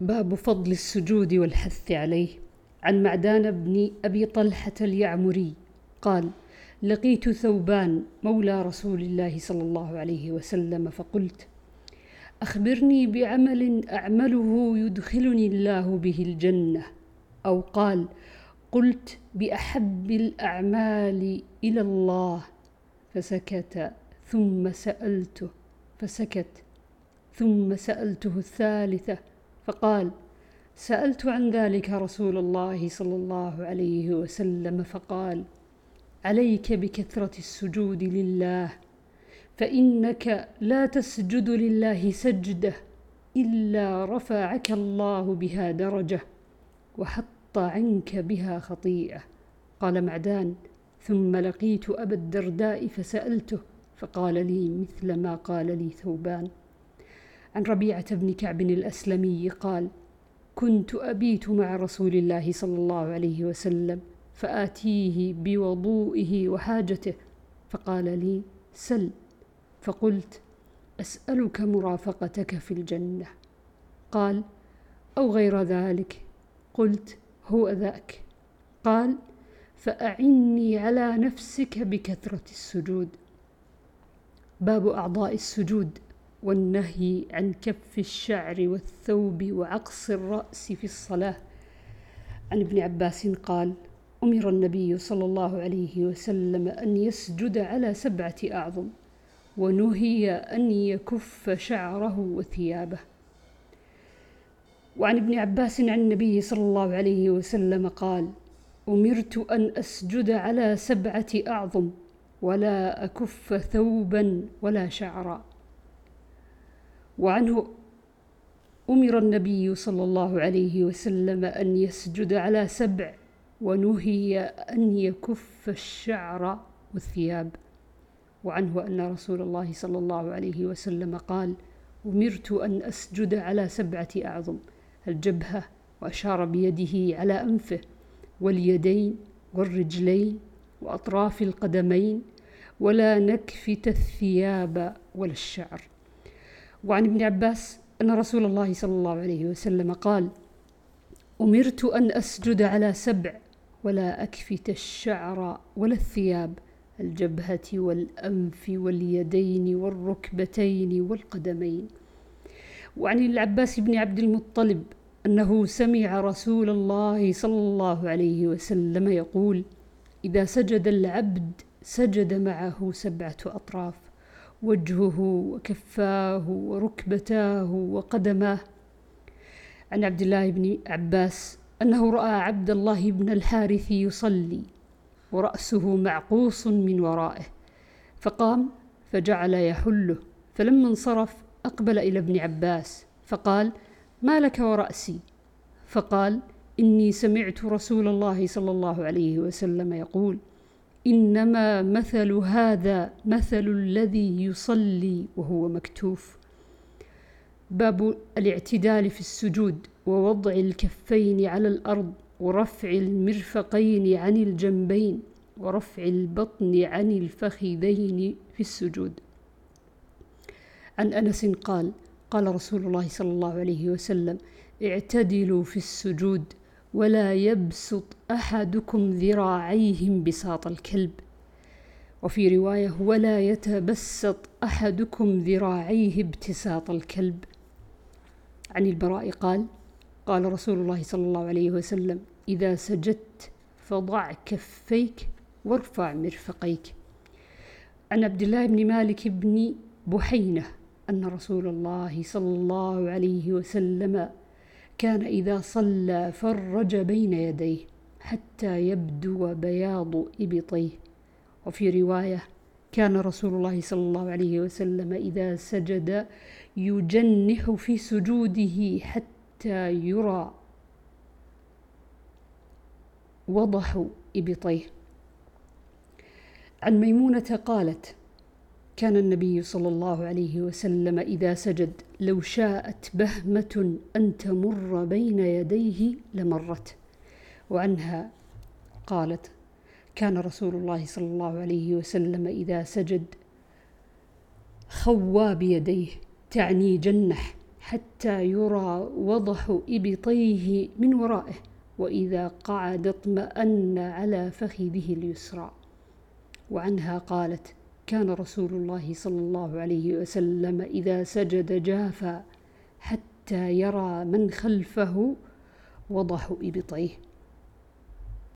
باب فضل السجود والحث عليه. عن معدان بن أبي طلحة اليعمري قال لقيت ثوبان مولى رسول الله صلى الله عليه وسلم فقلت أخبرني بعمل أعمله يدخلني الله به الجنة. أو قال قلت بأحب الأعمال إلى الله. فسكت ثم سألته فسكت ثم سألته الثالثة فقال سألت عن ذلك رسول الله صلى الله عليه وسلم فقال عليك بكثرة السجود لله فإنك لا تسجد لله سجدة إلا رفعك الله بها درجة وحط عنك بها خطيئة. قال معدان ثم لقيت أبا الدرداء فسألته فقال لي مثل ما قال لي ثوبان. عن ربيعة بن كعب الأسلمي قال كنت أبيت مع رسول الله صلى الله عليه وسلم فآتيه بوضوئه وحاجته فقال لي سل فقلت أسألك مرافقتك في الجنة قال أو غير ذلك قلت هو ذاك قال فأعني على نفسك بكثرة السجود باب أعضاء السجود. والنهي عن كف الشعر والثوب وعقص الرأس في الصلاة. عن ابن عباس قال أمر النبي صلى الله عليه وسلم أن يسجد على سبعة أعظم ونهي أن يكف شعره وثيابه. وعن ابن عباس عن النبي صلى الله عليه وسلم قال أمرت أن أسجد على سبعة أعظم ولا أكف ثوبا ولا شعرا. وعنه أمر النبي صلى الله عليه وسلم أن يسجد على سبع ونهي أن يكف الشعر والثياب. وعنه أن رسول الله صلى الله عليه وسلم قال أمرت أن أسجد على سبعة أعظم الجبهة وأشار بيده على أنفه واليدين والرجلين وأطراف القدمين ولا نكفت الثياب ولا الشعر. وعن ابن عباس أن رسول الله صلى الله عليه وسلم قال أمرت أن أسجد على سبع ولا أكفت الشعر ولا الثياب الجبهة والأنف واليدين والركبتين والقدمين. وعن العباس بن عبد المطلب أنه سمع رسول الله صلى الله عليه وسلم يقول إذا سجد العبد سجد معه سبعة أطراف. وجهه وكفاه وركبتاه وقدماه. عن عبد الله بن عباس أنه رأى عبد الله بن الحارث يصلي ورأسه معقوص من ورائه فقام فجعل يحله فلما انصرف أقبل إلى ابن عباس فقال ما لك ورأسي؟ فقال إني سمعت رسول الله صلى الله عليه وسلم يقول إنما مثل هذا مثل الذي يصلي وهو مكتوف. باب الاعتدال في السجود ووضع الكفين على الأرض ورفع المرفقين عن الجنبين ورفع البطن عن الفخذين في السجود. عن أنس قال قال رسول الله صلى الله عليه وسلم اعتدلوا في السجود ولا يبسط أحدكم ذراعيه انبساط الكلب. وفي رواية ولا يتبسط أحدكم ذراعيه ابتساط الكلب. عن البراء قال قال رسول الله صلى الله عليه وسلم إذا سجدت فضع كفيك وارفع مرفقيك. عن عبد الله بن مالك بن بحينة أن رسول الله صلى الله عليه وسلم كان إذا صلى فرج بين يديه حتى يبدو بياض إبطيه. وفي رواية كان رسول الله صلى الله عليه وسلم إذا سجد يجنح في سجوده حتى يرى وضح إبطيه. عن ميمونة قالت كان النبي صلى الله عليه وسلم إذا سجد لو شاءت بهمة أن تمر بين يديه لمرت. وعنها قالت كان رسول الله صلى الله عليه وسلم إذا سجد خوى بيديه تعني جنح حتى يرى وضح إبطيه من ورائه وإذا قعد اطمأن على فخذه اليسرى. وعنها قالت كان رسول الله صلى الله عليه وسلم إذا سجد جافا حتى يرى من خلفه وضح إبطيه.